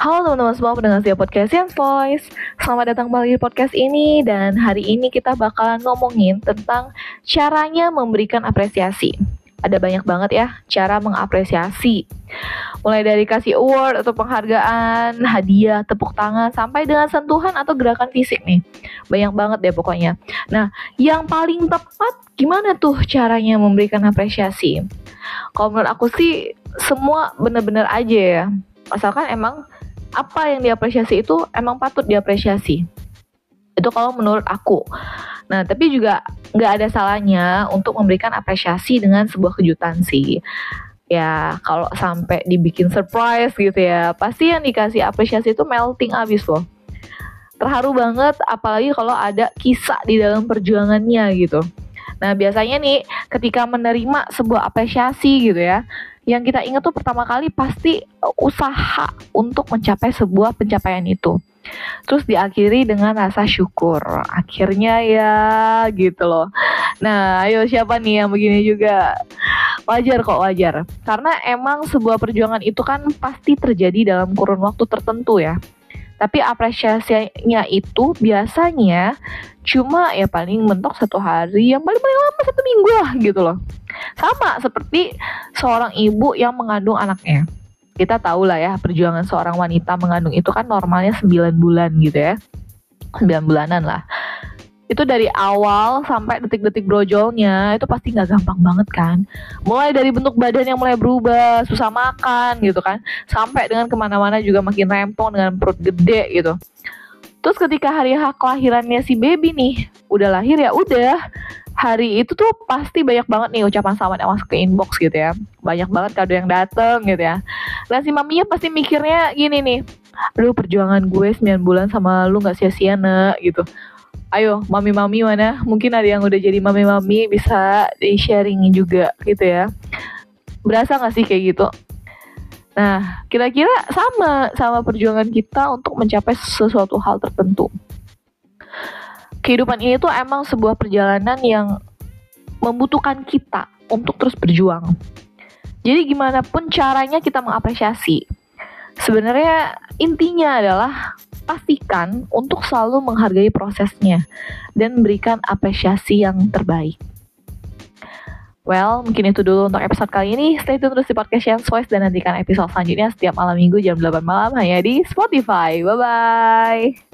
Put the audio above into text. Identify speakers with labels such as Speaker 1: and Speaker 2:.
Speaker 1: Halo teman-teman semua pendengar setia podcast Yang Voice. Selamat datang kembali di podcast ini Dan hari ini kita bakalan ngomongin tentang caranya memberikan apresiasi. Ada banyak banget ya cara mengapresiasi. Mulai dari kasih award atau penghargaan, hadiah, tepuk tangan Sampai dengan sentuhan atau gerakan fisik nih. Banyak banget deh pokoknya. Nah yang paling tepat gimana tuh caranya memberikan apresiasi? Kalau menurut aku sih semua bener-bener aja ya. Asalkan emang apa yang diapresiasi itu emang patut diapresiasi. Itu kalau menurut aku. Nah tapi juga nggak ada salahnya untuk memberikan apresiasi dengan sebuah kejutan sih. Ya kalau sampai dibikin surprise gitu ya pasti yang dikasih apresiasi itu melting abis loh. Terharu banget apalagi kalau ada kisah di dalam perjuangannya gitu. Nah biasanya nih ketika menerima sebuah apresiasi gitu ya yang kita ingat tuh pertama kali pasti usaha untuk mencapai sebuah pencapaian itu. Terus diakhiri dengan rasa syukur. Akhirnya ya gitu loh. Nah, ayo siapa nih yang begini juga? Wajar kok wajar. Karena emang sebuah perjuangan itu kan pasti terjadi dalam kurun waktu tertentu ya. Tapi apresiasinya itu biasanya cuma ya paling mentok satu hari, yang paling paling lama satu minggu lah gitu loh. Sama seperti seorang ibu yang mengandung anaknya. Kita tahu lah ya perjuangan seorang wanita mengandung itu kan normalnya 9 bulan gitu ya. 9 bulanan lah. Itu dari awal sampai detik-detik brojolnya itu pasti nggak gampang banget kan. Mulai dari bentuk badan yang mulai berubah, susah makan gitu kan. Sampai dengan ke mana-mana juga makin rempong dengan perut gede gitu. Terus ketika hari hak kelahirannya si baby nih, udah lahir ya udah hari itu tuh pasti banyak banget nih ucapan selamat yang masuk ke inbox gitu ya. Banyak banget kado yang dateng gitu ya. Dan si maminya pasti mikirnya gini nih, aduh perjuangan gue 9 bulan sama lu gak sia-sia nek gitu. Ayo mami-mami mana? Mungkin ada yang udah jadi mami-mami bisa di-sharingin juga gitu ya. Berasa gak sih kayak gitu? Nah, kira-kira sama sama perjuangan kita untuk mencapai sesuatu hal tertentu kehidupan ini tuh emang sebuah perjalanan yang membutuhkan kita untuk terus berjuang. Jadi gimana pun caranya kita mengapresiasi. Sebenarnya intinya adalah pastikan untuk selalu menghargai prosesnya dan berikan apresiasi yang terbaik. Well, mungkin itu dulu untuk episode kali ini. Stay tune terus di podcast Chance Voice dan nantikan episode selanjutnya setiap malam minggu jam 8 malam hanya di Spotify. Bye-bye.